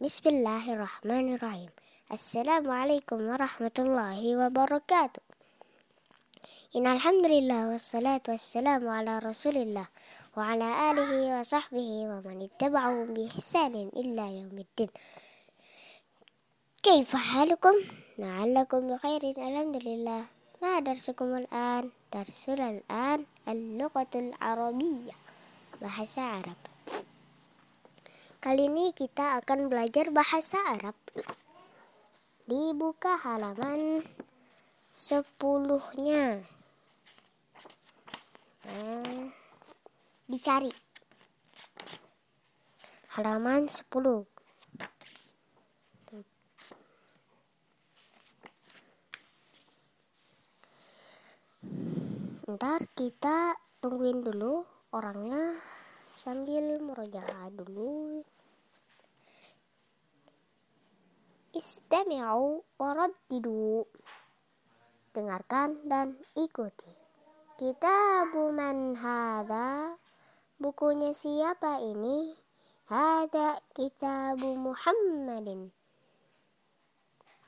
بسم الله الرحمن الرحيم السلام عليكم ورحمة الله وبركاته إن الحمد لله والصلاة والسلام على رسول الله وعلى آله وصحبه ومن اتبعه بإحسان إلا يوم الدين كيف حالكم؟ لعلكم بخير الحمد لله ما درسكم الآن؟ درسنا الآن اللغة العربية بحث عرب Kali ini kita akan belajar bahasa Arab. Dibuka halaman sepuluhnya. Nah, dicari. Halaman sepuluh. Ntar kita tungguin dulu orangnya sambil merojaah dulu. Istami'u waraddidu. Dengarkan dan ikuti. Kitabu man hadha? Bukunya siapa ini? Hada kitabu Muhammadin.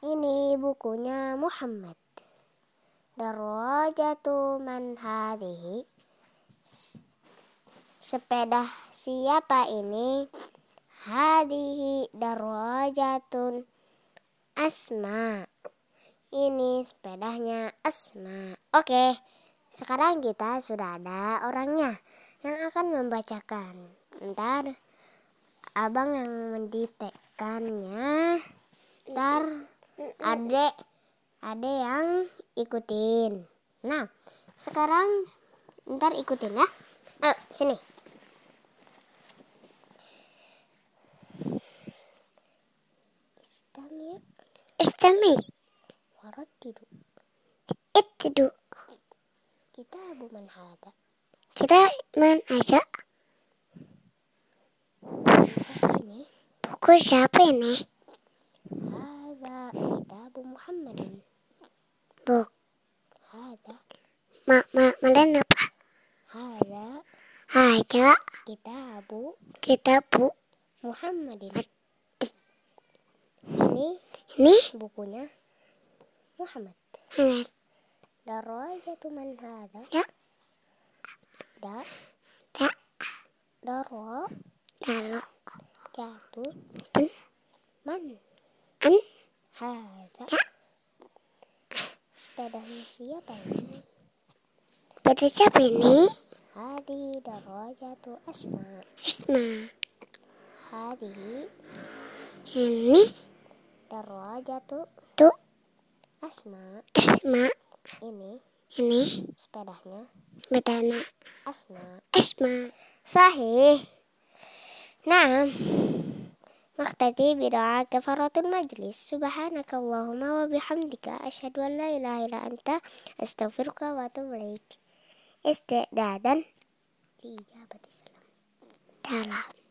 Ini bukunya Muhammad. Darajatu man hadhihi? Sepeda siapa ini? Hadihi darajatun asma. Ini sepedanya asma. Oke, sekarang kita sudah ada orangnya yang akan membacakan. Ntar abang yang menditekannya. Ntar adek ada yang ikutin. Nah, sekarang ntar ikutin ya. Eh, sini. Istami. Waraddidu. Ittidu. Kita buman hada. Kita man ada Siapa ini? buku siapa ini? Hada kitabu Muhammadin. Buk. Hada. Ma, ma, malen apa? Hada Ada kitabu kita bu. Muhammadin. Ini Ini bukunya Muhammad. hmm, Darajatu man hada. ya, Da ya, daro lalu jatuh pun man an hada. Ya. Sepedanya siapa ini? pada siapa ini? Hadi darajatu asma. Isma. Hadi Ini darajatu tuh asma. Isma. Ini Ini sepedanya bedana asma. Isma. Sahih. Nah, Maktati bidoa kafaratul majlis. Subhanaka Allahumma wa bihamdika. Asyhadu an la ilaha illa anta. Astaghfiruka wa atubu ilaik. Istidadan. Di ijabati salam. Dalam.